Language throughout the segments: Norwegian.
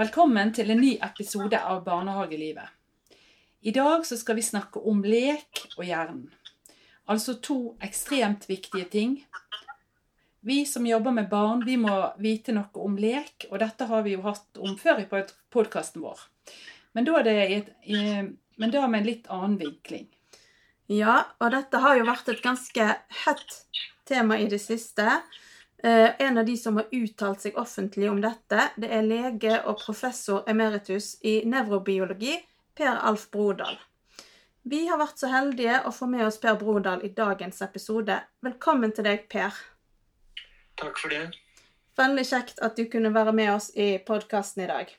Velkommen til en ny episode av Barnehagelivet. I dag skal vi snakke om lek og hjernen. Altså to ekstremt viktige ting. Vi som jobber med barn, vi må vite noe om lek, og dette har vi jo hatt om før i podkasten vår. Men da, et, men da med en litt annen vinkling. Ja, og dette har jo vært et ganske hett tema i det siste. Eh, en av de som har uttalt seg offentlig om dette, det er lege og professor emeritus i nevrobiologi, Per Alf Brodal. Vi har vært så heldige å få med oss Per Brodal i dagens episode. Velkommen til deg, Per. Takk for det. Veldig kjekt at du kunne være med oss i podkasten i dag.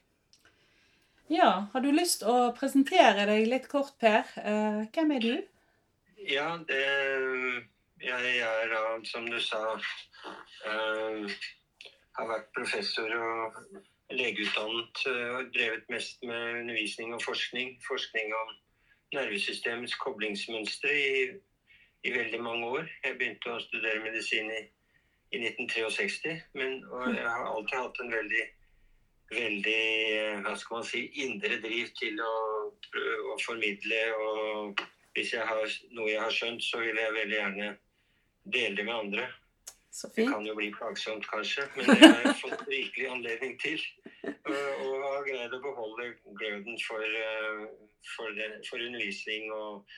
Ja, har du lyst å presentere deg litt kort, Per? Eh, hvem er du? Ja, det jeg er da, som du sa, uh, har vært professor og legeutdannet uh, og drevet mest med undervisning og forskning. Forskning om nervesystemets koblingsmønstre i, i, veldig mange år. Jeg begynte å studere medisin i, i 1963, men jeg har alltid hatt en veldig veldig hva skal man si, indre driv til å å formidle. Og hvis jeg har noe jeg har skjønt, så vil jeg veldig gjerne dele det med andre. Det kan jo bli plagsomt, kanskje, men det har jeg fått rikelig anledning til. Og har greid å beholde gløden for, for, for, for undervisning. Og,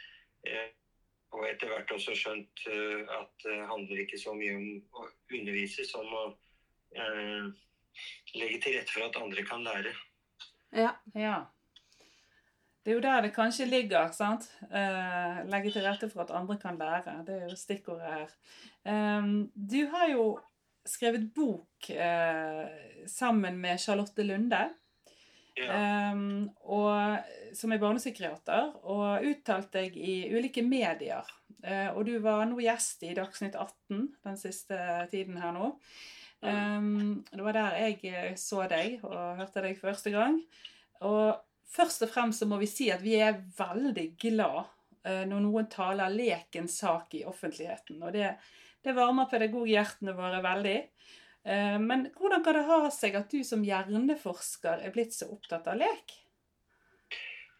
eh, og, etter hvert også skjønt eh, at det handler ikke så mye om å undervise som å eh, legge til rette for at andre kan lære. Ja, ja. Det er jo der det kanskje ligger. sant? Eh, legge til rette for at andre kan lære. Det er jo stikkordet her. Eh, du har jo skrevet bok eh, sammen med Charlotte Lunde. Ja. Um, og, som er barnepsykiater, og uttalt deg i ulike medier. Uh, og du var nå gjest i Dagsnytt 18 den siste tiden her nå. Um, det var der jeg så deg og hørte deg første gang. Og Først og fremst så må vi si at vi er veldig glad eh, når noen taler lekens sak i offentligheten. Og det, det varmer pedagoghjertene våre veldig. Eh, men hvordan kan det ha seg at du som hjerneforsker er blitt så opptatt av lek?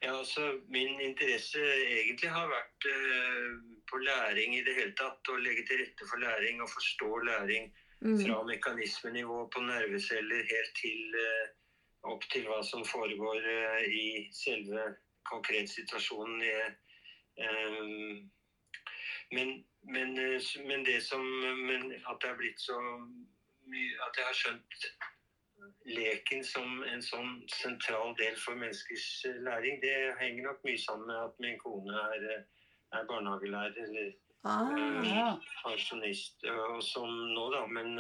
Ja, altså Min interesse egentlig har vært eh, på læring i det hele tatt. Å legge til rette for læring og forstå læring mm. fra mekanismenivå på nerveceller helt til eh, opp til hva som foregår eh, i selve konkretsituasjonen. situasjonen. men, men, eh, men, det som men At det er blitt så mye At jeg har skjønt leken som en sånn sentral del for menneskers læring, det henger nok mye sammen med at min kone er, er barnehagelærer eller ah, pensjonist. Og som nå, da. Men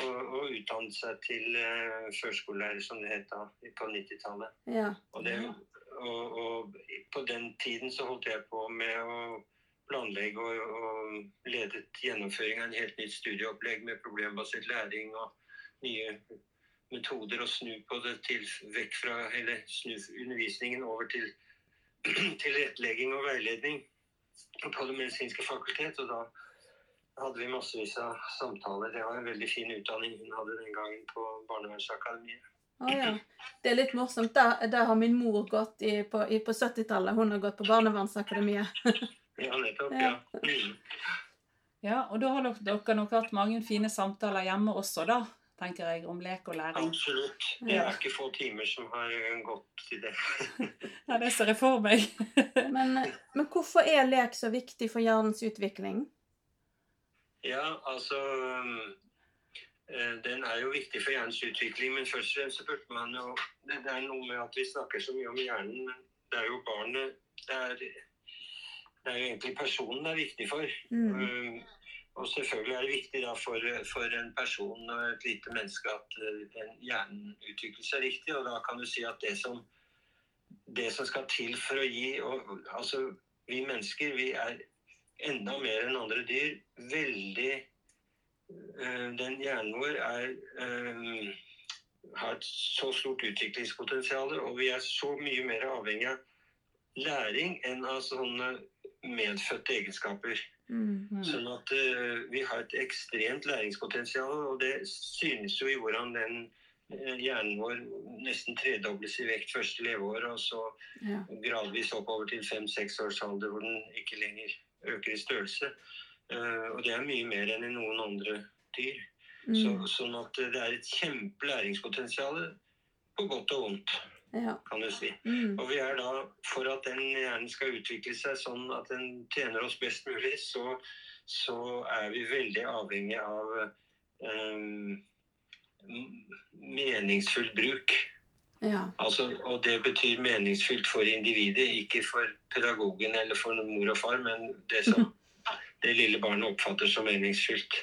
og, og utdannet seg til uh, førskolelærer, som det het da, på 90-tallet. Ja. Og, og, og, på den tiden så holdt jeg på med å planlegge og, og ledet gjennomføring av en helt nytt studieopplegg med problembasert læring og nye metoder å snu på det til vekk fra Eller snu undervisningen over til tilrettelegging og veiledning på Det medisinske fakultet. Og da hadde vi massevis av samtaler. Det var en veldig fin utdanning hun hadde den gangen på Barnevernsakademiet. Ah, ja. Det er litt morsomt. Der, der har min mor gått i, på, på 70-tallet. Hun har gått på Barnevernsakademiet. ja, nettopp. Ja. Mm. ja. Og da har dere, dere nok hatt mange fine samtaler hjemme også, da? tenker jeg, om lek og læring. Absolutt. Det er ikke få timer som har gått til det. ja, det ser jeg for meg. men, men hvorfor er lek så viktig for hjernens utvikling? Ja, altså eh, Den er jo viktig for hjernens utvikling, men først og fremst så burde man jo Det er noe med at vi snakker så mye om hjernen, men det er jo barnet Det er, det er jo egentlig personen det er viktig for. Mm. Um, og selvfølgelig er det viktig da for, for, en person og et lite menneske at hjernen utvikler seg riktig. Og da kan du si at det som, det som skal til for å gi og, Altså, vi mennesker, vi er enda mer enn andre dyr veldig uh, Den hjernen vår er um, har et så stort utviklingspotensial, og vi er så mye mer avhengig av læring enn av sånne medfødte egenskaper. Mm, mm. Sånn at uh, vi har et ekstremt læringspotensial, og det synes jo i hvordan den eh, hjernen vår nesten tredobles i vekt første leveår, og så Ja. gradvis oppover til fem-seks års alder hvor den ikke lenger øker i størrelse. Eh, og det er mye mer enn i noen andre dyr. Så, Mm. sånn at det er et kjempe læringspotensial på godt og vondt, Ja. kan du si. Mm. Og vi er da, for at den hjernen skal utvikle seg sånn at den tjener oss best mulig, så, så er vi veldig avhengig av um, meningsfull bruk. Ja. Altså, og det betyr meningsfylt for individet, ikke for pedagogen eller for mor og far, men det som det lille barnet oppfatter som meningsfylt.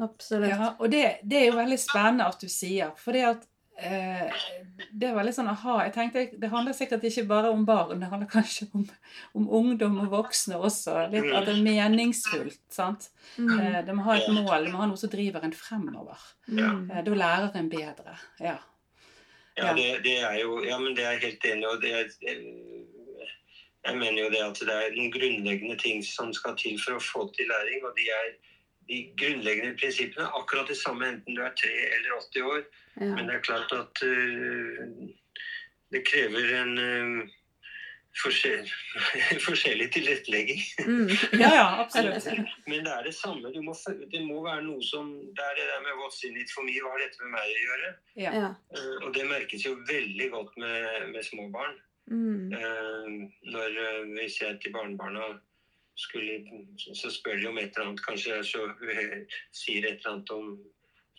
Absolutt. Ja, og det, det er jo veldig spennende at du sier. For det at eh, Det var litt sånn aha. Jeg tenkte Det handler sikkert ikke bare om barn, det handler kanskje om, om ungdom og voksne også. Litt At det er meningsfullt. sant? Mm. Eh, det må ha et mål, det må ha noe som driver en fremover. Mm. Eh, da lærer en bedre. Ja. Ja, det, det er jo Ja, men det er jeg helt enig i. og det er eh, Jeg mener jo det at det er noen grunnleggende ting som skal til for å få til læring. Og de er de grunnleggende prinsippene akkurat det samme enten du er 3 eller 80 år. Ja. Men det er klart at uh, det krever en eh, forskjell, forskjellig tilrettelegging. Mm. ja, ja, absolutt. Men det er det samme. Du må, det må være noe som Det er det der med 'what's in it for me', hva har dette med meg å gjøre? Ja. Ja. Eh, Og det merkes jo veldig godt med, med små barn. Mm. Uh, når uh, vi ser til barnebarna skulle, så spør de om et eller annet, kanskje så eh, sier et eller annet om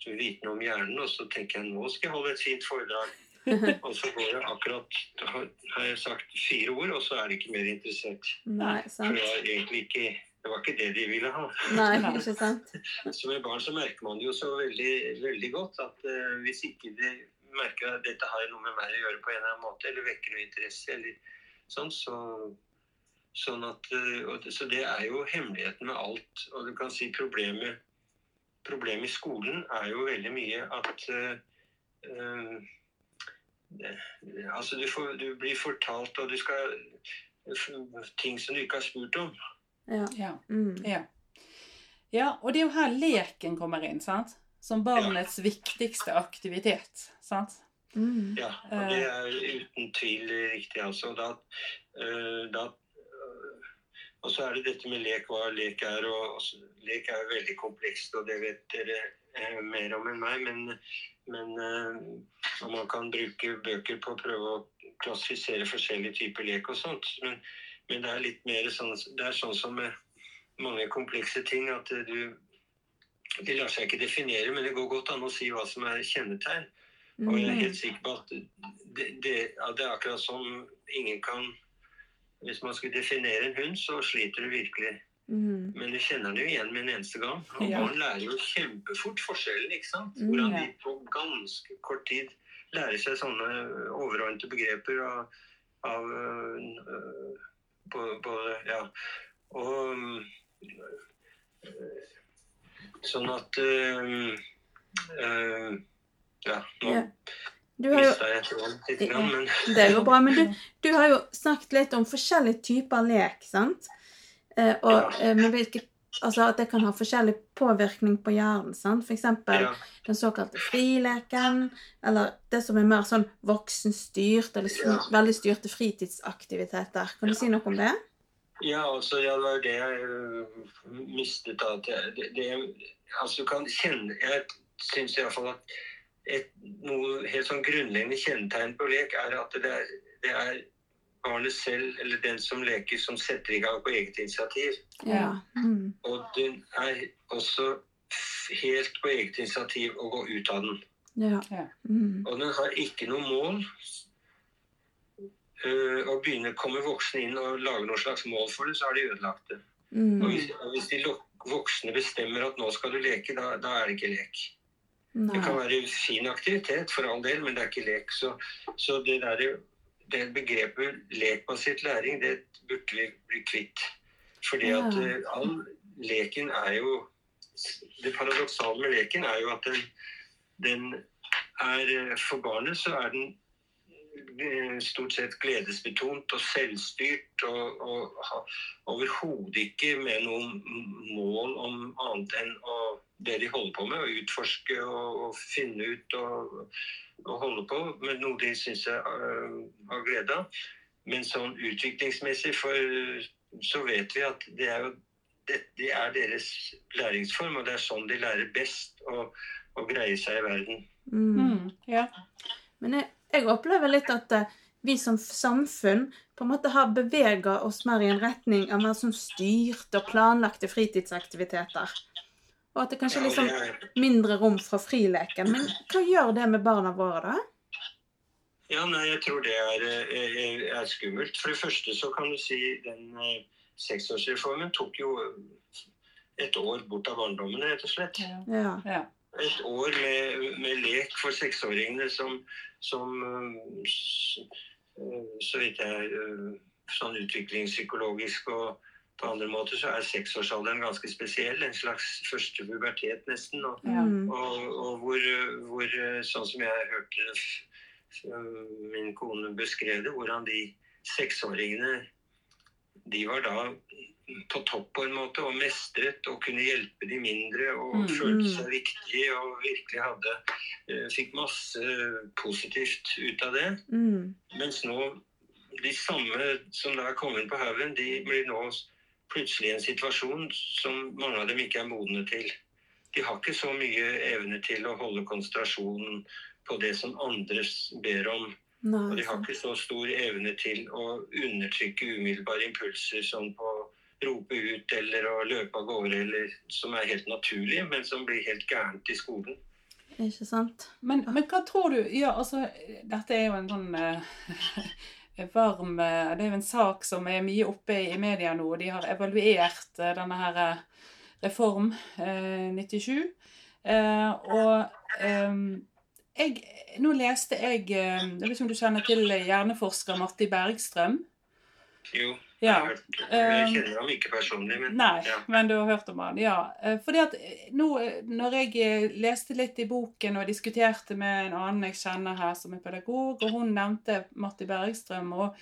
vitende viten om hjernen, og så tenker jeg nå skal jeg holde et fint foredrag. Og så går det akkurat har jeg sagt fire ord, og så er de ikke mer interessert. Nei, For det var egentlig ikke det var ikke det de ville ha. Nei, ikke sant. Så med barn så merker man det jo så veldig, veldig godt at uh, hvis ikke de merker at dette har noe med meg å gjøre på en eller annen måte, eller vekker noe interesse, eller sånn, så Sånn at, eh, så det er jo hemmeligheten med alt. Og du kan si problemet, problemet i skolen er jo veldig mye at det, Altså, du, får, du blir fortalt, og du skal Ting som du ikke har spurt om. Ja. Ja. Mm. Ja. ja, og det er jo her leken kommer inn, sant? Som barnets viktigste aktivitet. sant? Mm. Ja, og det er uten tvil riktig. altså. Da, eh, da, eh, og så er det dette med lek, hva lek er. og og Lek er jo veldig komplekst, og det vet dere eh, mer om enn meg. Men, men og man kan bruke bøker på å prøve å klassifisere forskjellige typer lek og sånt. Men, men det er litt mer sånn, det er sånn som med mange komplekse ting at du Det lar seg ikke definere, men det går godt an å si hva som er kjennetegn. Og jeg er Mm. helt sikker på at det, det, at det er akkurat som ingen kan Hvis man skulle definere en hund, så sliter du virkelig. Mm. Men du kjenner den jo igjen med en eneste gang. Og Ja. barn lærer jo kjempefort forskjellen, ikke sant? Mm, Hvordan de på ganske kort tid lærer seg sånne overordnede begreper av, av øh, på- både Ja. Og øh, Sånn at øh, øh, Ja, nå Ja. Jo grann, men Det går bra. Men du, du har jo snakket litt om forskjellige typer lek, sant? Eh, og ja. med hvilke Altså at det kan ha forskjellig påvirkning på hjernen. sant? F.eks. ja. den såkalte frileken, eller det som er mer sånn voksenstyrt, eller Ja. veldig styrte fritidsaktiviteter. Kan du Ja. si noe om det? Ja, altså, ja, det var det jeg øh, mistet. av. At det, det, altså, du kan kjenne Jeg syns iallfall at et, noe helt sånn grunnleggende kjennetegn på lek er at det er, det er barnet selv, eller den som leker, som setter i gang på eget initiativ. Ja. Mm. Og den er også helt på eget initiativ å gå ut av den. Ja. Ja. Mm. Og den har ikke noe mål. Uh, å begynne kommer voksne inn og lager noe slags mål for det, så har de ødelagt det. Mm. Og hvis, og hvis de voksne bestemmer at nå skal du leke, da, da er det ikke lek. Det kan være fin aktivitet for all del, men det er ikke lek. Så, så det, der, det begrepet lekbasert læring, det burde vi bli kvitt. Fordi at eh, all leken er jo Det paradoksale med leken er jo at den, den er eh, For barnet så er den eh, stort sett gledesbetont og selvstyrt og, og overhodet ikke med noe mål om annet enn å det de holder på med. Å utforske og, og finne ut og, og, holde på med noe de syns jeg uh, har glede av. Men sånn utviklingsmessig for, så vet vi at det er jo det, det, er deres læringsform, og det er sånn de lærer best å, å greie seg i verden. Mm. Mm, ja. Men jeg, jeg, opplever litt at uh, vi som samfunn på en måte har bevega oss mer i en retning av mer sånn styrte og planlagte fritidsaktiviteter. Og at det kanskje er liksom mindre rom fra frileken. Men hva gjør det med barna våre, da? Ja, nei, jeg tror det er, er, er, skummelt. For det første så kan du si den eh, seksårsreformen tok jo et år bort av barndommen, rett og slett. Ja. Ja. Et år med, med, lek for seksåringene som, som eh, Så vidt jeg eh, Sånn utviklingspsykologisk og på andre måter så er seksårsalderen ganske spesiell. En slags første pubertet, nesten. Og, ja. og, og hvor, hvor, sånn som jeg hørte min kone beskrev det, hvordan de seksåringene de var da på topp på en måte og mestret og kunne hjelpe de mindre og mm. følte seg viktige og virkelig hadde uh, Fikk masse positivt ut av det. Mm. Mens nå de samme som da er kommet på haugen, de blir nå plutselig i en situasjon som mange av dem ikke er modne til. De har ikke så mye evne til å holde konsentrasjonen på det som andre ber om. Nei, og de har ikke så stor evne til å undertrykke umiddelbare impulser som på å rope ut eller å løpe av gårde, eller som er helt naturlige, men som blir helt gærent i skolen. Ikke sant. Men, men, hva tror du Ja, altså, dette er jo en sånn uh, varm uh, Det er jo en sak som er mye oppe i media nå. De har evaluert uh, denne her Reform 97. og jeg, nå leste jeg eh, Jeg vet ikke om du kjenner til hjerneforsker Matti Bergstrøm? Jo. Ja. Jeg, jeg eh, kjenner ham ikke personlig, men Nei, ja. men du har hørt om han, ja. Eh, fordi at nå, når jeg leste litt i boken og diskuterte med en annen jeg kjenner her som er pedagog, og hun nevnte Matti Bergstrøm, og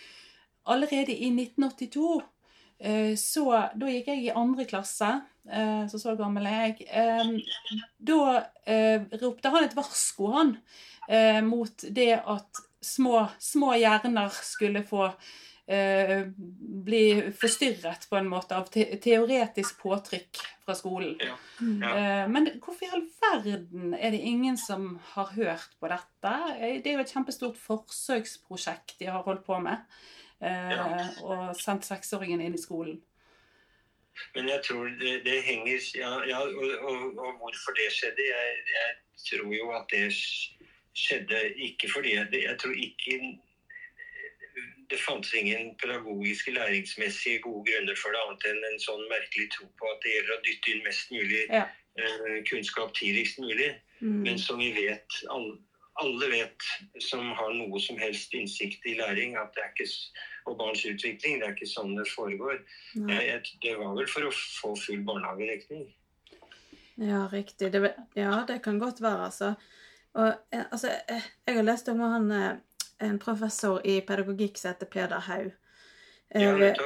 allerede i 1982 så Da gikk jeg i andre klasse, så så gammel er jeg. Da ropte han et varsko, han, mot det at små, små hjerner skulle få eh, bli forstyrret på en måte av te teoretisk påtrykk fra skolen. Ja. Ja. Eh, men hvorfor i all verden er det ingen som har hørt på dette? Det er jo et kjempestort forsøksprosjekt de har holdt på med. Eh, ja. Og sendt seksåringen inn i skolen. Men jeg tror det, det henger Ja, ja og, og, og, hvorfor det skjedde? Jeg, jeg, tror jo at det skjedde ikke fordi Jeg, jeg tror ikke det fantes ingen pedagogiske, læringsmessige gode grunner for det, annet enn en sånn merkelig tro på at det gjelder å dytte inn mest mulig ja. eh, kunnskap tidligst mulig. Mm. Men som vi vet, alle, alle, vet som har noe som helst innsikt i læring, at det er ikke, og barns utvikling, det er ikke sånn det foregår. Jeg, det var vel for å få full barnehagedekning. Ja, riktig. Det, ja, det kan godt være, altså. Og, eh, altså, jeg, jeg har lest om han en professor i pedagogikk som heter Peder Haug. Ved,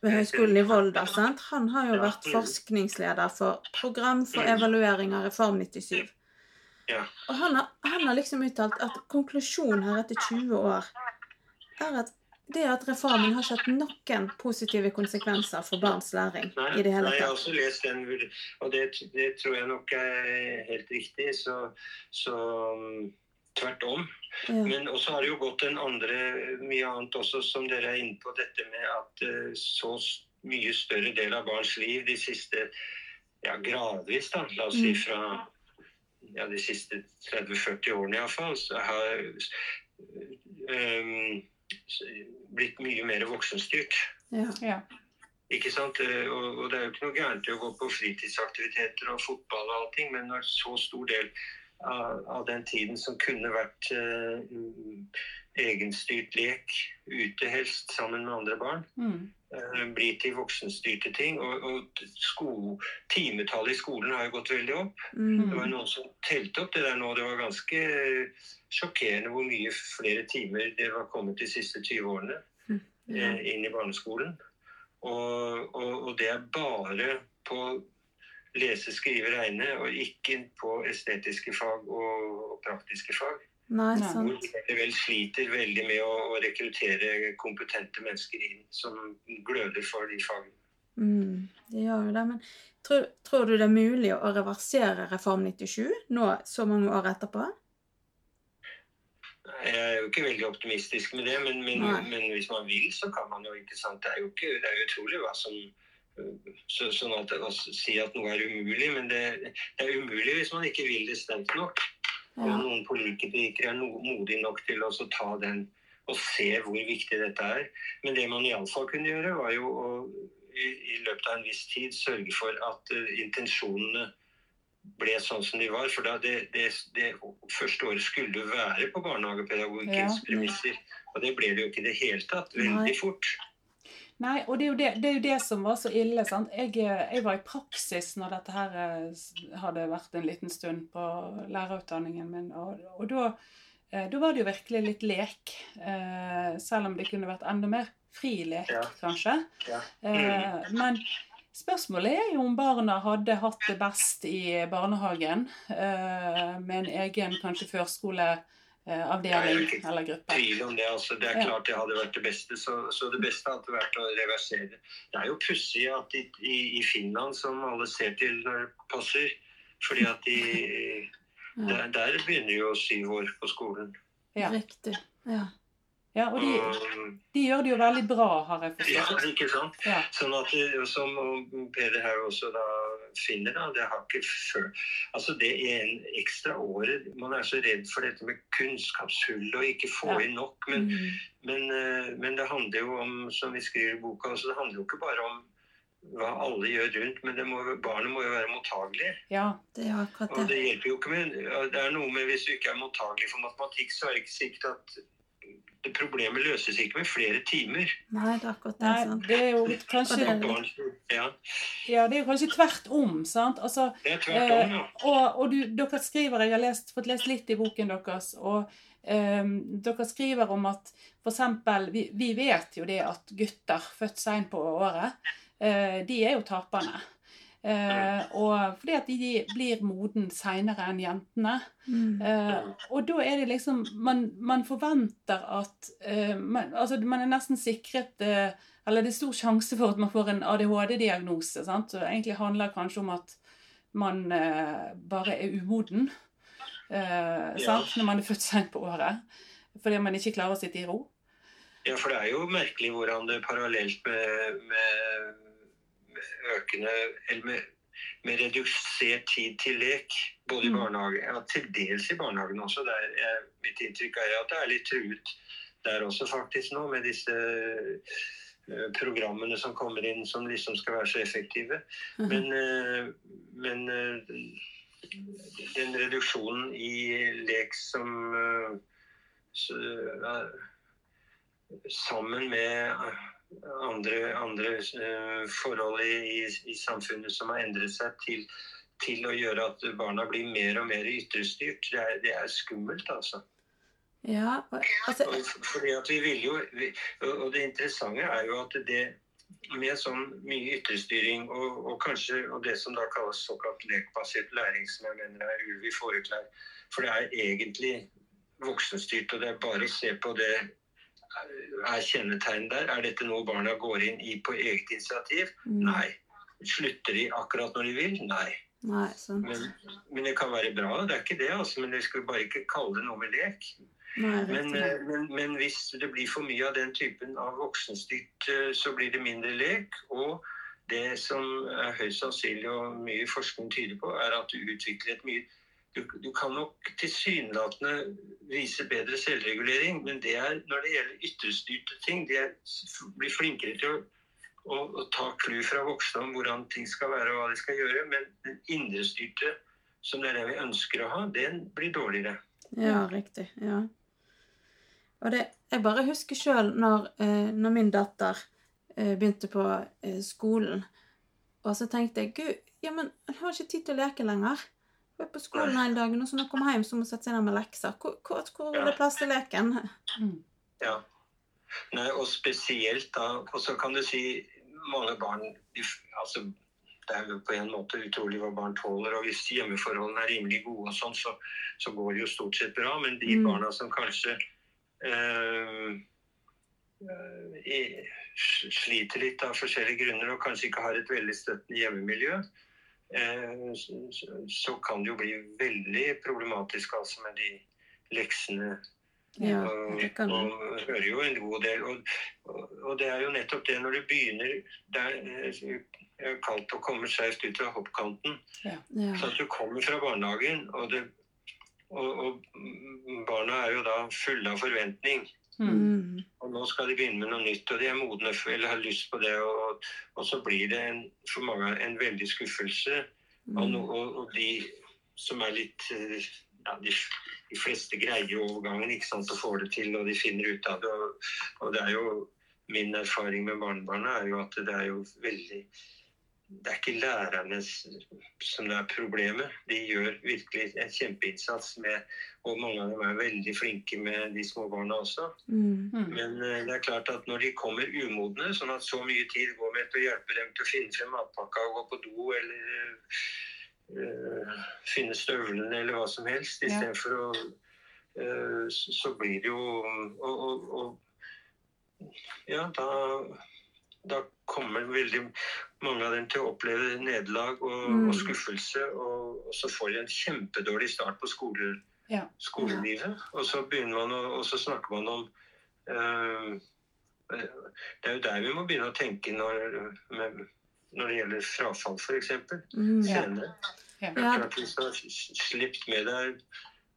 ved Høgskolen i Volda. Sant? Han har jo vært forskningsleder for Program for evaluering av Reform 97. Og han har, han har, liksom uttalt at konklusjonen her etter 20 år er at det at reformen har ikke hatt noen positive konsekvenser for barns læring. Nei, i det hele tatt. Nei, jeg har også lest den, og det, det tror jeg nok er helt riktig. Så, så Tvert om. Ja. Men også har det jo gått en andre, mye annet også, som dere er inne på, dette med at uh, så mye større del av barns liv de siste ja, gradvis, da, la oss si mm. fra ja, de siste 30-40 årene iallfall, har um, blitt mye mer voksenstyrt. Ja. ja. Ikke sant? Eh, og, og, det er jo ikke noe gærent i å gå på fritidsaktiviteter og fotball og allting, men når så stor del av, av, den tiden som kunne vært eh, egenstyrt lek ute helst sammen med andre barn. Mm. eh, blir til voksenstyrte ting. Og, og sko, timetallet i skolen har jo gått veldig opp. Mm. Det var noen som telte opp det der nå. Det var ganske sjokkerende hvor mye flere timer det var kommet de siste 20 årene mm. uh, inn i barneskolen. Og, og, og, det er bare på lese, skrive, regne, og ikke på estetiske fag og, og praktiske fag. Nei, sant. Hvor de vel sliter veldig med å, å rekruttere kompetente mennesker inn som gløder for de fagene. Mm, det gjør jo det. Men tror, tror du det er mulig å reversere Reform 97 nå så mange år etterpå? Jeg er jo ikke veldig optimistisk med det, men, men, men hvis man vil, så kan man jo. ikke sant? Det er jo ikke, det er jo utrolig hva som så, Sånn at å si at noe er umulig, men det, det er umulig hvis man ikke vil det sterkt nok. Og Ja. noen politikere er no, modige nok til å ta den og se hvor viktig dette er. Men det man iallfall kunne gjøre, var jo å i, i løpet av en viss tid sørge for at uh, intensjonene ble sånn som de var. For da det, det, det første året skulle jo være på barnehagepedagogikkens Ja. premisser. Og det ble det jo ikke i det hele tatt. Nei. Veldig fort. Nei, og det er, jo det, det er jo det som var så ille. sant? Jeg, eh, jeg var i praksis når dette her eh, hadde vært en liten stund på lærerutdanningen min. Og, og da, eh, da var det jo virkelig litt lek. Selv om det kunne vært enda mer fri lek, Ja. kanskje. Ja. Men spørsmålet er jo om barna hadde hatt det best i barnehagen eh, med en egen kanskje førskoleavdeling ikke eller gruppe. tvil om det. altså Det er Ja. klart det hadde vært det beste. Så, så det beste hadde vært å reversere det. Er jo pussig at i, i, i Finland, som alle ser til når det passer fordi at de Ja. der, der begynner jo syv år på skolen. Ja. Riktig. Ja. Ja, og de, de gjør det jo veldig bra, har jeg ja, forstått. ikke sant? Ja. Sånn at, Som Peder her også da finner, da, det har ikke før Altså det en ekstra året Man er så redd for dette med kunnskapshull og ikke få inn nok. Men Mm. Men, eh, men det handler jo om, som vi skriver i boka, også, det handler jo ikke bare om hva alle gjør rundt, men det må, barnet må jo være mottagelig. ja. Det er akkurat Og det. det hjelper jo ikke med Det er noe med hvis du ikke er mottagelig for matematikk, så er det ikke sikkert at det problemet løses ikke med flere timer. Nei, det er akkurat det. Nei, sant? det er jo kanskje ja, Ja, det er jo kanskje tvert om, sant? Altså, det er tvert om, ja. og og du, dere skriver, jeg har lest, fått lest litt i boken deres, og ehm, dere skriver om at for eksempel, vi, vi vet jo det at gutter født seint på året, eh, de er jo taperne. Eh, og fordi at de blir moden senere enn jentene. Mm. Eh, og da er det liksom Man, man forventer at eh, man, Altså, man er nesten sikret eh, Eller det er stor sjanse for at man får en ADHD-diagnose. sant? Så det egentlig handler kanskje om at man eh, bare er umoden eh, sant? når man er født seint på året. Fordi man ikke klarer å sitte i ro. Ja, for det er jo merkelig hvordan det parallelt med, med økende Eller med, med redusert tid til lek, både i Mm. barnehage ja, til dels i barnehagen også. Der jeg, mitt inntrykk er at det er litt truet der også faktisk nå, med disse eh, programmene som kommer inn som liksom skal være så effektive. Mhm. Men, eh, men eh, den reduksjonen i lek som så, sammen med andre, andre eh, forhold i, i, i samfunnet som har endret seg til, til å gjøre at barna blir mer og mer ytrestyrt. Det er, det er skummelt, altså. Ja, altså fordi at vi vil jo, vi, og det interessante er jo at det med sånn mye ytterstyring og, og kanskje og det som da kalles såkalt lekbasert læring, som jeg mener er ulv i fåreklær, for det er egentlig voksenstyrt, og det er bare å se på det er kjennetegn der. Er dette noe barna går inn i på eget initiativ? mm, Nei. Slutter de akkurat når de vil? Nei. Nei, sant. Men, men det kan være bra, det er ikke det. altså, Men vi skal bare ikke kalle det noe med lek. Nei, Men, eh, men, men hvis det blir for mye av den typen av voksenstyrt, eh, så blir det mindre lek. Og det som er høyst sannsynlig og mye forskning tyder på, er at du utvikler et mye Du, du kan nok tilsynelatende vise bedre selvregulering, men det er når det gjelder ytterstyrte ting. De er, blir flinkere til å, å, å ta clou fra voksne om hvordan ting skal være og hva de skal gjøre. Men den indrestyrte, som det er det vi ønsker å ha, den blir dårligere. Ja, riktig. Ja. Og det, jeg bare husker sjøl når, eh, når min datter eh, begynte på eh, skolen, og så tenkte jeg gud, ja, men hun har ikke tid til å leke lenger. Er på skolen hele dagen, og så når hun kommer hjem, så må hun sette seg ned med lekser. Hvor, hvor, hvor er det plass til leken? Mm. Ja. Nei, og spesielt da Og så kan du si mange barn de, altså, det er jo på en måte utrolig hva barn tåler. Og hvis hjemmeforholdene er rimelig gode, og sånn, så, så går det jo stort sett bra. Men de Mm. barna som kanskje øh, sliter litt av forskjellige grunner og kanskje ikke har et veldig støttende hjemmemiljø, så, så kan det jo bli veldig problematisk altså med de leksene Ja, og, og hører jo en god del. Og, og, det er jo nettopp det når du begynner Det er kaldt kalt å komme skeivt ut av hoppkanten. Ja. Så at du kommer fra barnehagen, og, det, og barna er jo da fulle av forventning. Mm. Og nå skal de begynne med noe nytt, og de er modne for, eller har lyst på det. Og, og så blir det en, for mange en veldig skuffelse. Og, Mm. og, og de som er litt eh, ja, de, de fleste greier overgangen ikke sant, og får det til, og de finner ut av det. Og, og det er jo min erfaring med barnebarna er jo at det er jo veldig Det er ikke lærerne som det er problemet. De gjør virkelig en kjempeinnsats med Og mange av dem er veldig flinke med de små barna også. Mm. Mm. Men eh, det er klart at når de kommer umodne, sånn at så mye tid går med til å hjelpe dem til å finne frem matpakka og gå på do eller eh, finne støvlene eller hva som helst, Ja. istedenfor å eh, så så blir det jo og, og, og Ja, da, da kommer veldig mange av dem til å oppleve nederlag og, Mm. og skuffelse, og, og så får de en kjempedårlig start på skole, Ja. skolelivet. Og så begynner man å, og så snakker man om eh, Det er jo der vi må begynne å tenke når, med, når det gjelder frafall, f.eks. Mm. Ja. Senere. Ja. Ja. klart Hvis du har sluppet med deg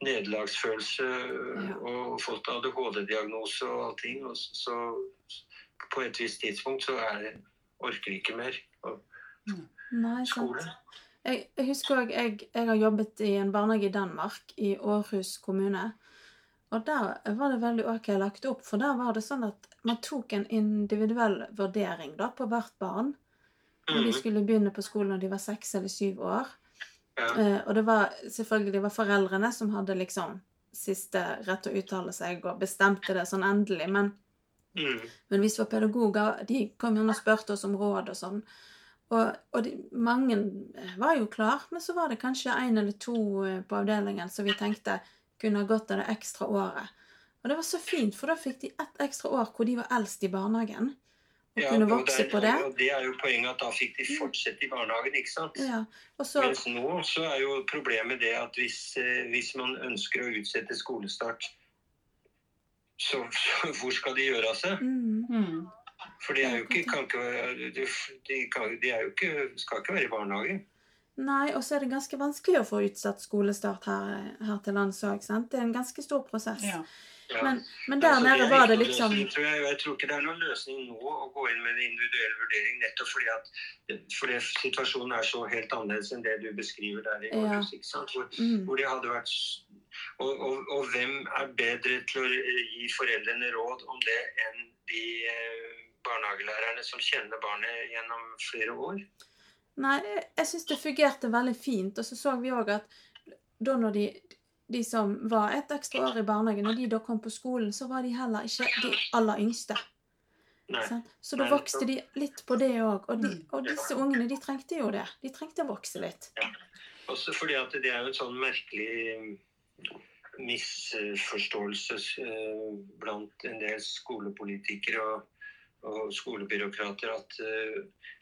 nederlagsfølelse Ja. og fått ADHD-diagnose og allting, og så, så på et visst tidspunkt så er orker de ikke mer. Og Nei, skole. Jeg, jeg husker òg jeg, jeg har jobbet i en barnehage i Danmark, i Århus kommune. Og der var det veldig ok lagt opp, for der var det sånn at man tok en individuell vurdering da på hvert barn. Når de Mhm. skulle begynne på skolen når de var seks eller syv år. Ja. Eh, og det var selvfølgelig det var foreldrene som hadde liksom siste rett til å uttale seg og bestemte det sånn endelig. Men, Mm. men vi som var pedagoger, de kom gjerne og spurte oss om råd og sånn. Og, og de, mange var jo klar, men så var det kanskje en eller to eh, på avdelingen som vi tenkte kunne ha gått av det ekstra året. Og det var så fint, for da fikk de ett ekstra år hvor de var eldst i barnehagen. Og Ja, kunne vokse der- på det. Og det er jo poenget at da fikk de fortsette i barnehagen, ikke sant? Ja, så, Mens nå så er jo problemet det at hvis, eh, hvis man ønsker å utsette skolestart, så, så hvor skal de gjøre av seg? mm, Mm. For de, er jo ikke, kan ikke, være- de, de, kan, de er jo ikke, skal ikke være i barnehage. Nei, og så er det ganske vanskelig å få utsatt skolestart her, her til lands òg, sant. Det er en ganske stor prosess. Ja. Ja. Men, men der Altså, nede altså, var det liksom løsning, tror jeg. jeg tror ikke det er noen løsning nå å gå inn med en individuell vurdering, nettopp fordi at fordi situasjonen er så helt annerledes enn det du beskriver der i Ja. Århus. ikke sant? Hvor, mm, hvor det hadde vært og, og, og hvem er bedre til å gi foreldrene råd om det enn de eh, barnehagelærerne som kjenner barnet gjennom flere år? Nei, jeg, syns det fungerte veldig fint. Og så så vi òg at da når de, de som var et ekstra år i barnehagen, når de da kom på skolen, så var de heller ikke de aller yngste. Nei. Så da vokste de litt på det òg. Og, de, Mm. og disse ungene, de trengte jo det. De trengte å vokse litt. Ja. Også fordi at det er jo en sånn merkelig misforståelse eh, blant en del skolepolitikere og, og skolebyråkrater at eh,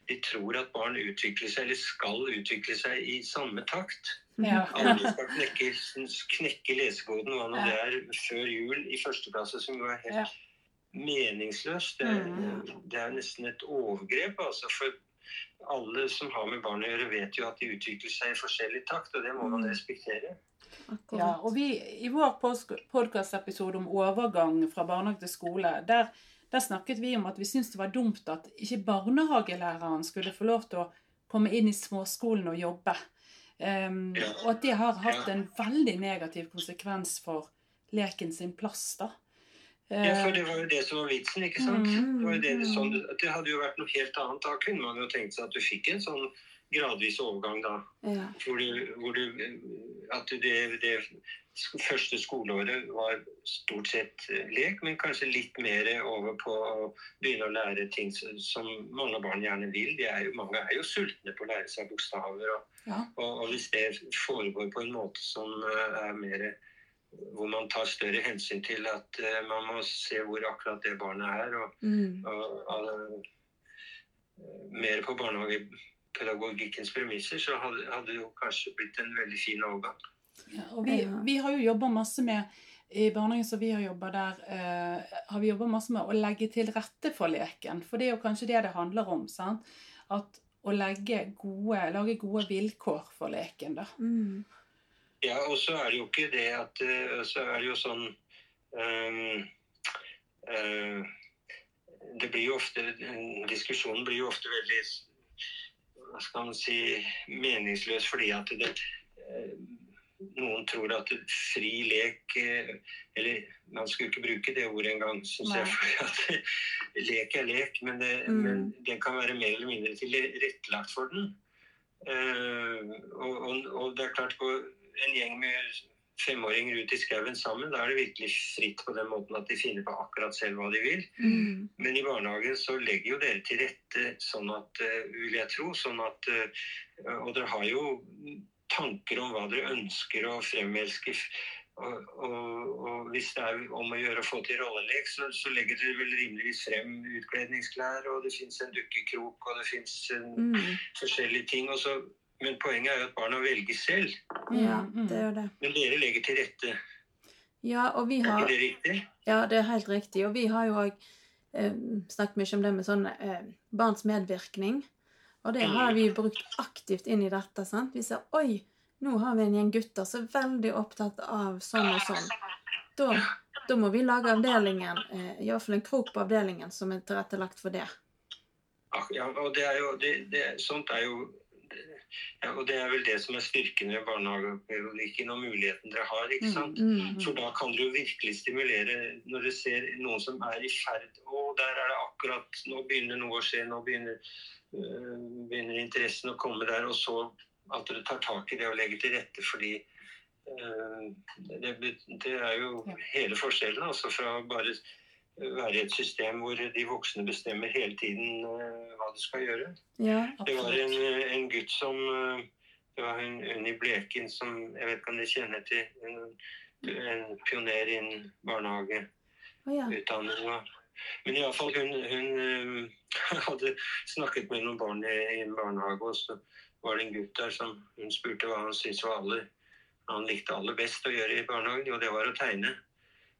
de tror at barn utvikler seg, eller skal utvikle seg i samme takt. Ja. Alle skal knekke, knekke lesekoden hva nå det er, før jul i første klasse, som jo er helt Ja. meningsløst. Det, er- Mm. det er nesten et overgrep. altså for alle som har med barn å gjøre, vet jo at de utvikler seg i forskjellig takt, og det må man Mm. respektere. Akkurat. Ja, og vi, I vår podkastepisode om overgang fra barnehage til skole, der, der snakket vi om at vi syntes det var dumt at ikke barnehagelæreren skulle få lov til å komme inn i småskolen og jobbe. Um, Ja. Og at det har hatt en veldig negativ konsekvens for leken sin plass, da. Ja, for Det var jo det som var vitsen. ikke sant? Mm, Det var jo det, det, mm. sånn, det hadde jo vært noe helt annet. Da kunne man jo tenkt seg at du fikk en sånn gradvis overgang, da. Ja. Hvor du, hvor du At det, det første skoleåret var stort sett eh, lek, men kanskje litt mer over på å begynne å lære ting som mange barn gjerne vil. De er jo, mange er jo sultne på å lære seg bokstaver. Og, Ja. og, og hvis det foregår på en måte som eh, er mer hvor man tar større hensyn til at eh, man må se hvor akkurat det barnet er, og, Mm. og, og mer på barnehagepedagogikkens premisser, så hadde, hadde det jo kanskje blitt en veldig fin overgang. Ja, og vi, vi har jo jobba masse med I barnehagen som vi har jobba der, eh, har vi jobba masse med å legge til rette for leken. For det er jo kanskje det det handler om. sant? At å legge gode, lage gode vilkår for leken, da. Mm. Ja, og så er det jo ikke det at eh, Så er det jo sånn ehm, eh, Det blir jo ofte Diskusjonen blir jo ofte veldig Hva skal man si meningsløs fordi at det eh, noen tror at fri lek eh, Eller man skulle ikke bruke det ordet engang, syns jeg. For at lek er lek, men, det, Mm. men den kan være mer eller mindre tilrettelagt for den. Eh, og, og, og det er klart, en gjeng med femåringer ut i skauen sammen, da er det virkelig fritt på den måten at de finner på akkurat selv hva de vil. Mm. Men i barnehagen så legger jo dere til rette sånn at, eh, vil jeg tro, sånn at eh, Og dere har jo tanker om hva dere ønsker å fremelske. Og, og, og hvis det er om å gjøre å få til rollelek, så, så legger dere vel rimeligvis frem utkledningsklær, og det fins en dukkekrok, og det fins Mm. forskjellige ting. Og så, men poenget er jo at barna velger selv. Ja, Mm, mm. det er jo det. Men dere legger til rette. Ja, og vi Er har ikke det riktig? Ja, det er helt riktig. Og vi har jo òg eh, snakket mye om det med sånn eh, barns medvirkning. Og det har vi brukt aktivt inn i dette. sant? Vi ser oi, nå har vi en gjeng gutter som er veldig opptatt av sånn og sånn. Da, da må vi lage avdelingen, eh, iallfall en krok på avdelingen som er tilrettelagt for det. Ja, og det er jo, det, det, sånt er jo ja, og Det er vel det som er styrken ved barnehagepedagogikken og muligheten dere har. ikke sant? Mm. For da kan dere jo virkelig stimulere når dere ser noen som er i ferd Å, der er det akkurat Nå begynner noe å skje. Nå begynner, øh, begynner interessen å komme der. Og så at dere tar tak i det og legger til rette fordi øh, det, det er jo hele forskjellen. Altså fra bare være i et system hvor de voksne bestemmer hele tiden øh, hva de skal gjøre. Ja. Det var en, en gutt som eh, Det var hun Unni Bleken som Jeg vet ikke om dere kjenner til. En, en pioner innen barnehageutdanninga. Å ja. Men iallfall hun, hun eh, hadde snakket med noen barn i, i en barnehage, og så var det en gutt der som hun spurte hva han syntes var aller han likte aller best å gjøre i barnehagen. og det var å tegne.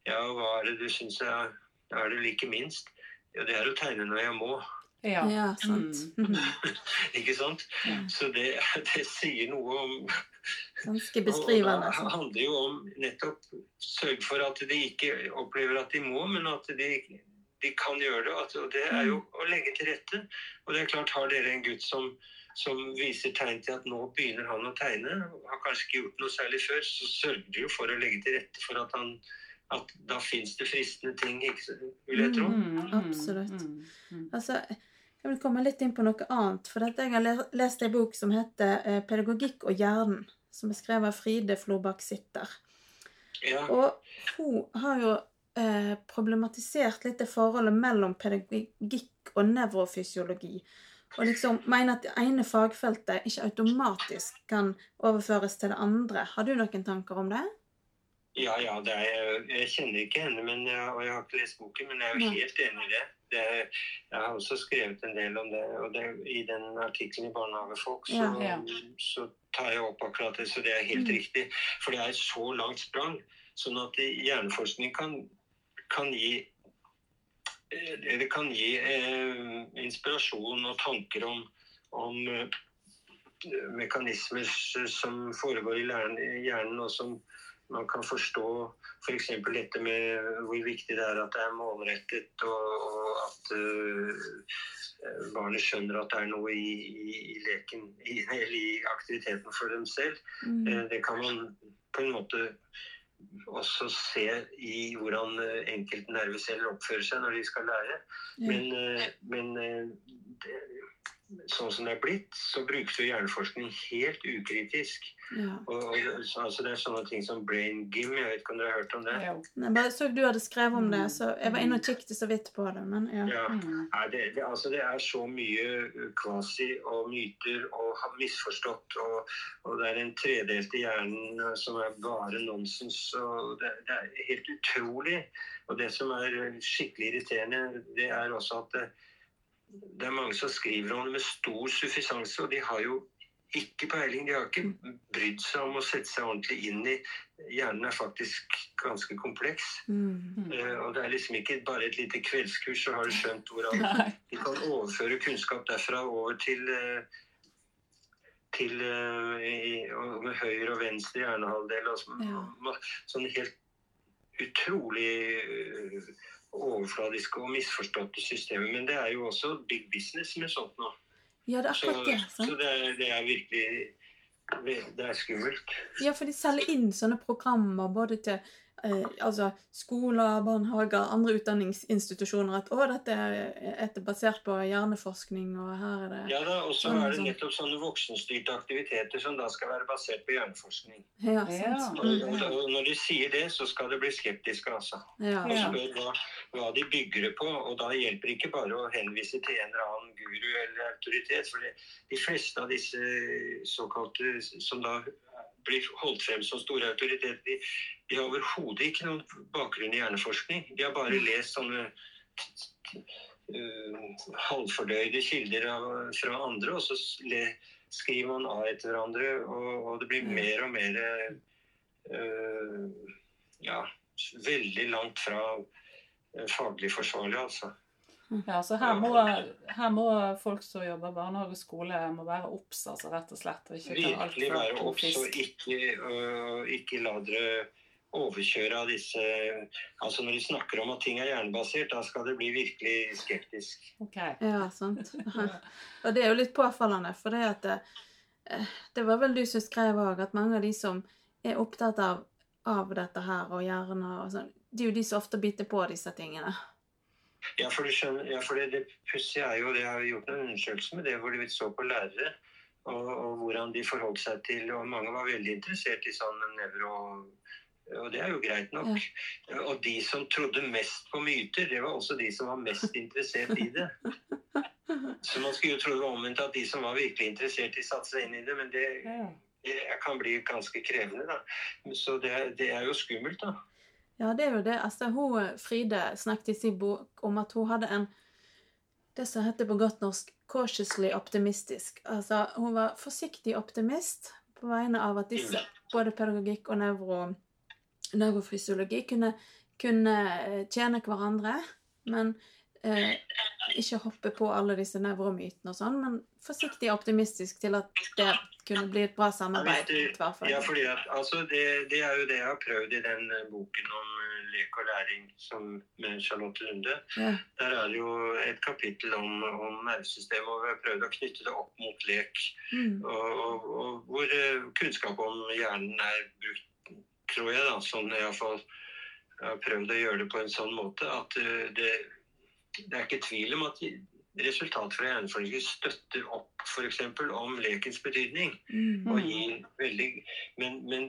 Ja, og hva er det du syns er, er det like minst? Ja, det er å tegne når jeg må. Ja. Ja, sant. Mm, mm. Ikke sant? Ja. Så det, det sier noe om Ganske beskrivende. Det handler jo om nettopp sørge for at de ikke opplever at de må, men at de, de kan gjøre det. At, og det er jo å legge til rette. Og det er klart, har dere en gutt som, som viser tegn til at nå begynner han å tegne, har kanskje ikke gjort noe særlig før, så sørger de jo for å legge til rette for at han at da fins det fristende ting, ikke, vil jeg tro. Mm, mm, Absolutt. mm, mm. Altså, jeg vil komme litt inn på noe annet. For jeg har lest en bok som heter eh, 'Pedagogikk og hjernen', som er skrevet av Fride Florbakk Sitter. Ja, Og hun har jo eh, problematisert litt det forholdet mellom pedagogikk og nevrofysiologi. Og liksom mener at det ene fagfeltet ikke automatisk kan overføres til det andre. Har du noen tanker om det? Ja, ja, det er, jeg kjenner ikke henne, men jeg, og jeg har ikke lest boken, men jeg er jo helt enig i det. det jeg har også skrevet en del om det, og det, i den artikkelen i Barnehagefolk så, Ja, så tar jeg opp akkurat det, så det er helt Mm. riktig. For det er et så langt sprang, sånn at hjerneforskning kan, kan gi eh, det kan gi eh, inspirasjon og tanker om, om eh, mekanismer som foregår i hjernen, og som man kan forstå f.eks. For dette med hvor viktig det er at det er målrettet, og, og at uh, barnet skjønner at det er noe i, i, i leken, i, eller i aktiviteten for dem selv. Mm. Uh, Det kan man på en måte også se i hvordan enkelte enkeltnerveceller oppfører seg når de skal lære. Mm. Men, men det, sånn som det er blitt, så brukes jo hjerneforskning helt ukritisk. Ja. Og, og, så- altså det er sånne ting som brain gym, jeg vet ikke om dere har hørt om det? Jeg bare så du hadde skrevet om det, Mm. så jeg var inne og kikket så vidt på det, men ja. Ja. Mm. Nei, det, det, altså det er så mye kvasi og myter og har misforstått, og, og det er en tredelte hjernen uh, som er bare nonsens. og det, det er helt utrolig. Og det som er skikkelig irriterende, det er også at det, det er mange som skriver om det med stor suffisanse, og de har jo ikke peiling. De har ikke brydd seg om å sette seg ordentlig inn i Hjernen er faktisk ganske kompleks. Mm. Uh, og det er liksom ikke bare et lite kveldskurs, så har du skjønt hvordan de kan overføre kunnskap derfra over til uh, til uh, i- og med høyre og venstre hjernehalvdel. Og sånn, Ja. sånn helt utrolig overfladiske og misforståtte systemer. Men det er jo også big business med sånt nå. Ja, det er Så, akkurat det. så Sant? det, er, det er virkelig Det er skummelt. Ja, for de selger inn sånne programmer både til eh, altså skoler, barnehager, andre utdanningsinstitusjoner. At 'å, dette er, er basert på hjerneforskning', og her er det Ja da, Og så Sånn, er det sånn. nettopp sånne voksenstyrte aktiviteter som da skal være basert på hjerneforskning. Ja, Ja. sant. Og, Mm. og, og når de sier det, så skal du bli skeptisk, altså. Ja. og Ja. spør hva, hva de bygger det på. Og da hjelper det ikke bare å henvise til en eller annen guru eller autoritet. For de fleste av disse såkalte som da blir holdt frem som store autoriteter, de, de har overhodet ikke noen bakgrunn i hjerneforskning. De har bare lest sånne uh, halvfordøyde kilder av, fra andre, og så le, skriver man av etter hverandre, og, og det blir mer og mer uh, ja, veldig langt fra eh, faglig forsvarlig, altså. Ja, så her må, her må folk som jobber barnehage og skole, må være obs, altså, rett og slett. Og ikke ta alt Virkelig være obs og ikke, øh, ikke la dere overkjøre av disse Altså når de snakker om at ting er hjernebasert, da skal det bli virkelig skeptisk. Okay. Ja, sant. Og det er jo litt påfallende, for det at det, eh, det var vel du som skrev òg, at mange av de som er opptatt av, av dette her og hjerner og sånn, det er jo de som ofte biter på disse tingene. Ja, for skjønner, ja, for det, det pussige er jo, det har vi gjort en undersøkelse med det, hvor de så på lærere, og, og hvordan de forholdt seg til, og mange var veldig interessert i sånn nevro, og det er jo greit nok. Og de som trodde mest på myter, det var også de som var mest interessert i det. Så man skulle jo tro det var omvendt at de som var virkelig interessert, de satte seg inn i det, men det, det kan bli ganske krevende, da. Så det, det er jo skummelt, da. Ja, det er jo det. Altså, hun, Fride snakket i sin bok om at hun hadde en Det som heter på godt norsk 'cautiously optimistisk'. Altså, hun var forsiktig optimist på vegne av at disse, både pedagogikk og nevro, nevrofysiologi, kunne, kunne eh, tjene hverandre. Men eh, ikke hoppe på alle disse nevromytene og sånn, men forsiktig optimistisk til at det kunne bli et bra samarbeid. Ja. Ja, fordi at, altså, det, det er jo det jeg har prøvd i den eh, boken om eh, lek og læring som, med Charlotte Lunde. Ja. Der er det jo et kapittel om, om nervesystemet, og vi har prøvd å knytte det opp mot lek. Mm. Og, og, og hvor eh, kunnskap om hjernen er brukt, tror jeg, da, sånn iallfall har prøvd å gjøre det på en sånn måte at det, det er ikke tvil om at resultatet fra hjerneforskning støtter opp f.eks. om lekens betydning. Mm. Og gir veldig, men, men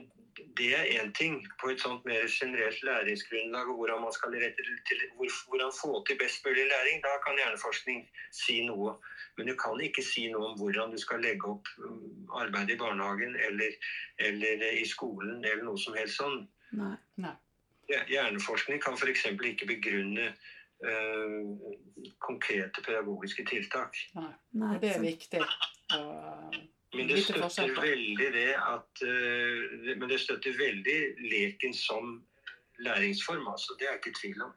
det er én ting på et sånt mer generelt læringsgrunnlag, og hvordan man skal rette til, hvor, hvordan få til best mulig læring. Da kan hjerneforskning si noe. Men du kan ikke si noe om hvordan du skal legge opp arbeidet arbeid i barnehagen eller, eller i skolen eller noe som helst sånn. Nei. Nei. Hjerneforskning kan f.eks. ikke begrunne øh, konkrete pedagogiske tiltak. Nei. Nei, det er viktig. Og, Men det støtter veldig det at eh, Men det støtter veldig leken som læringsform, altså. Det er ikke tvil om.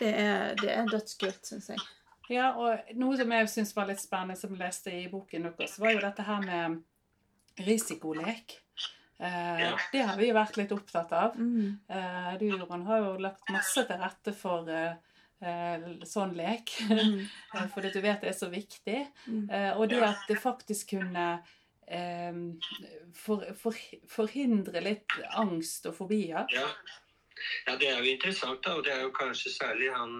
Det er, det er dødskult, syns jeg. ja, og noe som jeg syns var litt spennende, som jeg leste i boken deres, var jo dette her med risikolek. Eh, Det har vi vært litt opptatt av. Mm. Eh, du, Jorunn, har jo lagt masse til rette for eh, eh, sånn lek. Mm. Eh, Fordi du vet det er så viktig. Mm. Eh, og det at det faktisk kunne eh, for, for, forhindre litt angst og fobier. Ja. ja, det er jo interessant, da. Og det er jo kanskje særlig han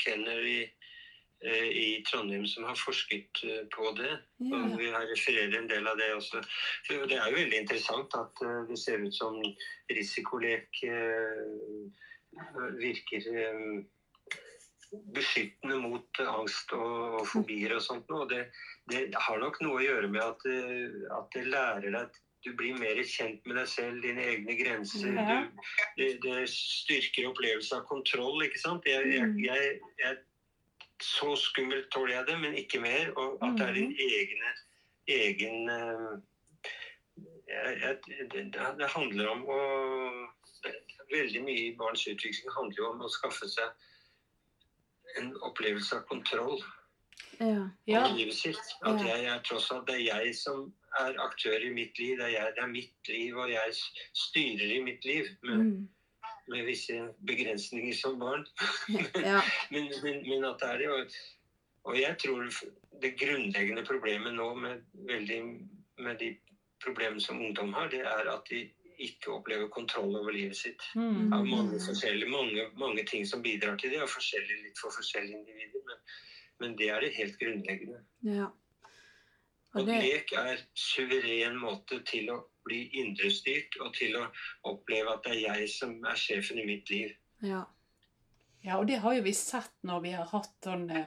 Kenner i eh, i Trondheim som har forsket eh, på det. Ja. Og vi har refererer en del av det også. For det er jo veldig interessant at eh, det ser ut som risikolek eh, virker eh, beskyttende mot angst og, fobier og sånt. noe. Det, det har nok noe å gjøre med at, eh, at det lærer deg at du blir mer kjent med deg selv, dine egne grenser. Du, det, det styrker opplevelsen av kontroll, ikke sant. Jeg, jeg, Mm. jeg, jeg, så skummelt tåler jeg det, men ikke mer. Og at det er din egne egen eh, det, det handler om å Veldig mye i barns utvikling handler jo om å skaffe seg en opplevelse av kontroll Ja. Ja. over livet sitt. At Ja. jeg er tross alt det er jeg som er aktør i mitt liv. Det er, jeg, det er mitt liv, og jeg styrer i mitt liv. Med, Mm. med visse begrensninger som barn. Ja. Men, men, men at det er det. Og, og jeg tror det grunnleggende problemet nå med, veldig, med de problemene som ungdom har, det er at de ikke opplever kontroll over livet sitt. Mm. Av mange forskjellige, mange, mange ting som bidrar til det, og forskjellig, litt for forskjellige individer. Men, men det er det helt grunnleggende. ja. Og Og lek er suveren måte til å bli indrestyrt, og til å oppleve at det er jeg som er sjefen i mitt liv. Ja. Ja, og det har jo vi sett når vi har hatt sånn eh,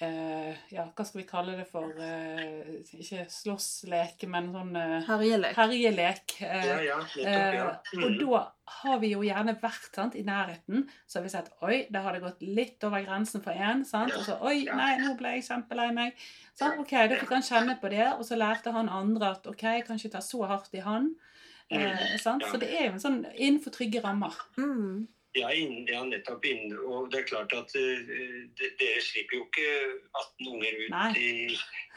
eh, Ja, hva skal vi kalle det for? Eh, ikke slåsslek, men sånn eh, Herjelek. herjelek. Eh, Ja, ja, nettopp, ja. Mm. og Mm. da har vi jo gjerne vært sant, i nærheten. Så har vi sett oi, da har det gått litt over grensen for én. sant? Og så oi, Ja. nei, nå ble jeg kjempelei meg. Så, ok, Da fikk han kjenne på det, og så lærte han andre at ok, jeg kan ikke ta så hardt i han. Eh, sant? Ja. Så det er jo en sånn innenfor trygge rammer. Mm. Ja, inn, ja, nettopp inn. Og det er klart at uh, dere slipper jo ikke 18 unger ut i,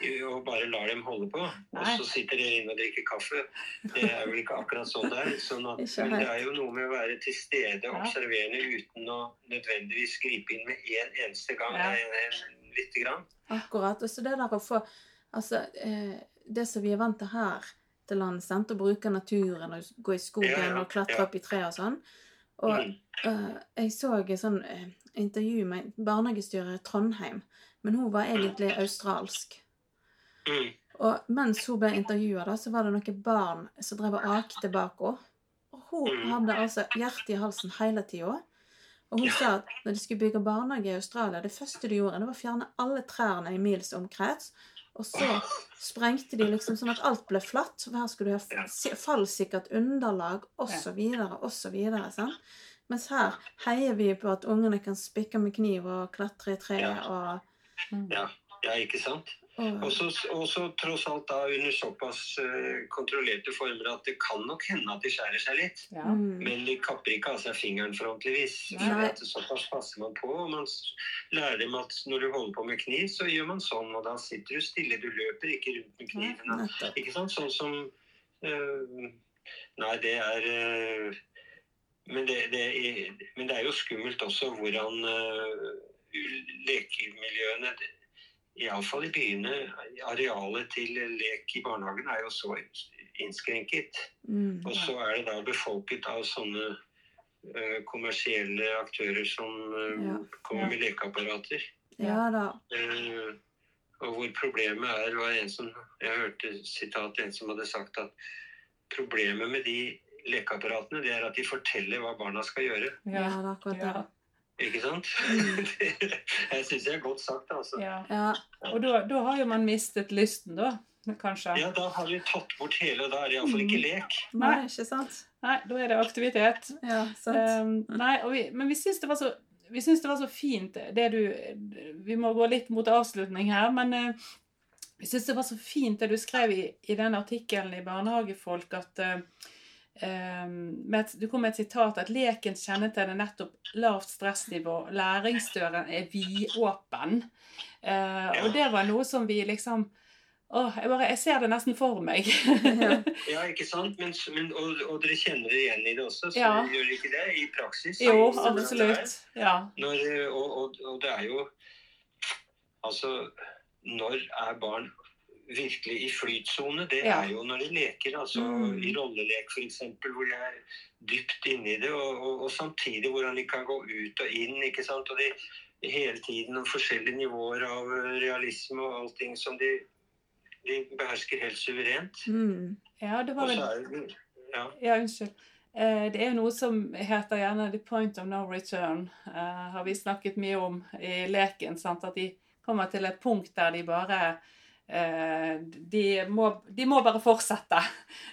i, og bare lar dem holde på. Nei. Og så sitter dere inne og drikker kaffe. Det er vel ikke akkurat sånn det er. Sånn at, men det er jo noe med å være til stede, og observerende, uten å nødvendigvis gripe inn med én eneste gang. Ja. En, en, lite grann. Akkurat. Og så det der å få Altså, eh, det som vi er vant til her til lands, å bruke naturen og gå i skogen Ja, og klatre opp i tre og sånn. Og eh, jeg så et sånn eh, intervju med barnehagestyret i Trondheim, men hun var egentlig australsk. Mm. Og mens hun ble intervjua, så var det noen barn som drev og akte bak henne. Og hun Mm. hadde altså hjertet i halsen hele tida. Og hun sa at når de skulle bygge barnehage i Australia, det første de gjorde, det var å fjerne alle trærne i mils omkrets. Og så sprengte de liksom sånn at alt ble flatt. Her skulle du ha fallsikkert underlag, osv., osv. Mens her heier vi på at ungene kan spikke med kniv og klatre i tre og, Mm. Ja, ja, ikke sant? og Og så tross alt da under såpass uh, kontrollerte former at det kan nok hende at de skjærer seg litt. Ja. mm. Men de kapper ikke av seg fingeren frontligvis. For at såpass passer man på. og Man lærer dem at når du holder på med kniv, så gjør man sånn. Og da sitter du stille. Du løper ikke rundt med kniven. Ikke sant? Sånn som uh, Nei, det er uh, men, det, det er, men det er jo skummelt også hvordan uh, lekemiljøene Iallfall i byene. Arealet til lek i barnehagen er jo så innskrenket. Mm. Og så er det da befolket av sånne uh, kommersielle aktører som uh, Ja. kommer med lekeapparater. Ja da. Uh, og hvor problemet er var en som, Jeg hørte sitat en som hadde sagt at problemet med de lekeapparatene det er at de forteller hva barna skal gjøre. Ja, Ja. akkurat det. Ikke sant? Mm. Det, jeg syns jeg er godt sagt, altså. ja. Ja, Og da, da har jo man mistet lysten, da. Kanskje. Ja, da har vi tatt bort hele, og da er det iallfall ikke lek. nei, ikke sant? Nei, da er det aktivitet. Ja, sant. Um, nei, og vi, men vi syns det var så vi syns det var så fint det du Vi må gå litt mot avslutning her, men uh, vi syns det var så fint det du skrev i, i den artikkelen i Barnehagefolk, at um, med et, Du kom med et sitat at lekens kjennetegn er nettopp lavt stressnivå. Læringsdøren er vidåpen. Eh, og det var noe som vi liksom Åh, jeg, bare, jeg ser det nesten for meg. Ja. Ja, ikke sant? Men, men, og, og dere kjenner det igjen i det også, så Ja. gjør ikke det? I praksis? jo, absolutt. Ja. Når, og, og, og det er jo Altså, når er barn virkelig i flytsone? Det Ja. er jo når de leker. Altså Mm. i rollelek f.eks., hvor de er dypt inni det, og, og, og samtidig hvordan de kan gå ut og inn. ikke sant? Og de, hele tiden og forskjellige nivåer av realisme og allting som de, de behersker helt suverent. Mm. Ja, det var vel ja. Ja, unnskyld. Eh, Det er noe som heter gjerne 'the point of no return'. Uh, har vi snakket mye om i leken. sant? At de kommer til et punkt der de bare de, må, de må bare fortsette.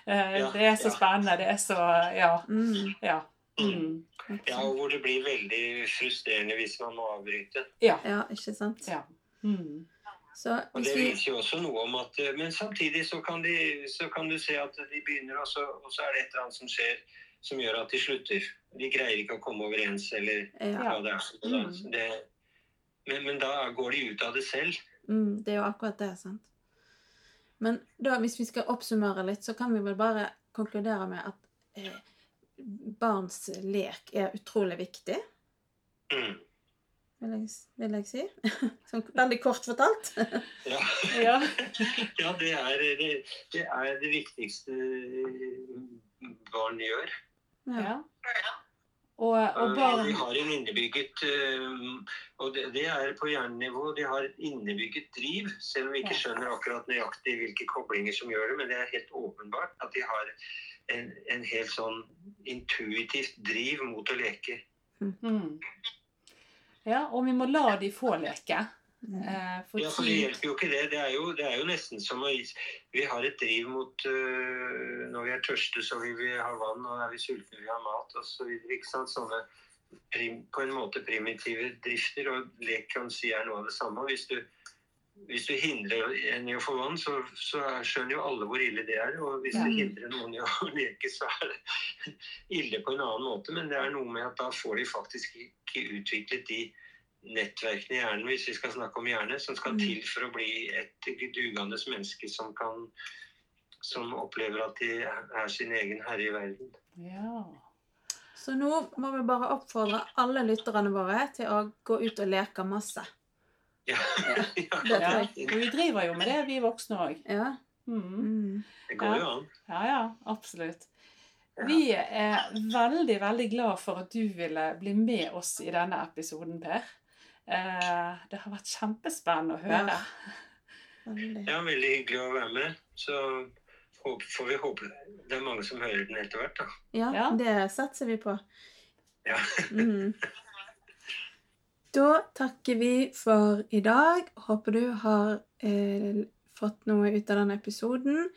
Eh, Ja, det er så ja. spennende. Det er så Ja. Mm. Ja. Mm. ja, og hvor det blir veldig frustrerende hvis man må avbryte. Ja. Ja, ikke sant? ja. Mm. Så Og det viser jo også noe om at eh, Men samtidig så kan, de, så kan du se at de begynner, og så, og så er det et eller annet som skjer som gjør at de slutter. De greier ikke å komme overens, eller Ja. hva det er. Mm. Det, men, men da går de ut av det selv. Mm, det er jo akkurat det, sant. Men da, hvis vi skal oppsummere litt, så kan vi vel bare konkludere med at eh, barns lek er utrolig viktig, Mm. vil jeg, vil jeg si. Sånn veldig kort fortalt. Ja. Ja. ja, det er det, det er det viktigste barn gjør. ja. Og, og barn De har en innebygget eh, Og det, det er på hjernenivå. De har et innebygget driv, selv om vi ikke skjønner akkurat nøyaktig hvilke koblinger som gjør det. Men det er helt åpenbart at de har en, en helt sånn intuitivt driv mot å leke. mm. Ja, og vi må la de få leke. Mm. Eh, for Ja, for det hjelper jo ikke det. Det er jo, det er jo nesten som å Vi har et driv mot uh, Når vi er tørste, så vil vi ha vann, og er vi sultne, vil vi ha mat osv. Sånne prim, på en måte primitive drifter. Og lek kan si er noe av det samme. Hvis du, hvis du hindrer en i å få vann, så, så skjønner jo alle hvor ille det er. Og hvis Ja. du hindrer noen i å leke, så er det ille på en annen måte. Men det er noe med at da får de faktisk ikke utviklet de nettverkene i hjernen, hvis vi skal snakke om hjerne, som skal Mm. til for å bli et dugende menneske som kan som opplever at de er sin egen herre i verden. Ja. Så nå må vi bare oppfordre alle lytterne våre til å gå ut og leke masse. Ja. ja. ja. Vi driver jo med det, vi voksne òg. Ja. Mm. Mm. Det går jo an. Ja, ja, absolutt. Ja. Vi er veldig, veldig glad for at du ville bli med oss i denne episoden, Per. Eh, det har vært kjempespennende å høre. Veldig. Ja, veldig hyggelig å være med. Så får vi håpe det er mange som hører den etter hvert, da. Ja, Ja. det satser vi på. Ja. Mm. Da takker vi for i dag. Håper du har eh, fått noe ut av denne episoden.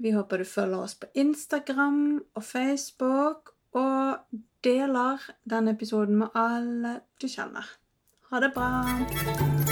Vi håper du følger oss på Instagram og Facebook, og deler denne episoden med alle du kjenner. Ha det bra.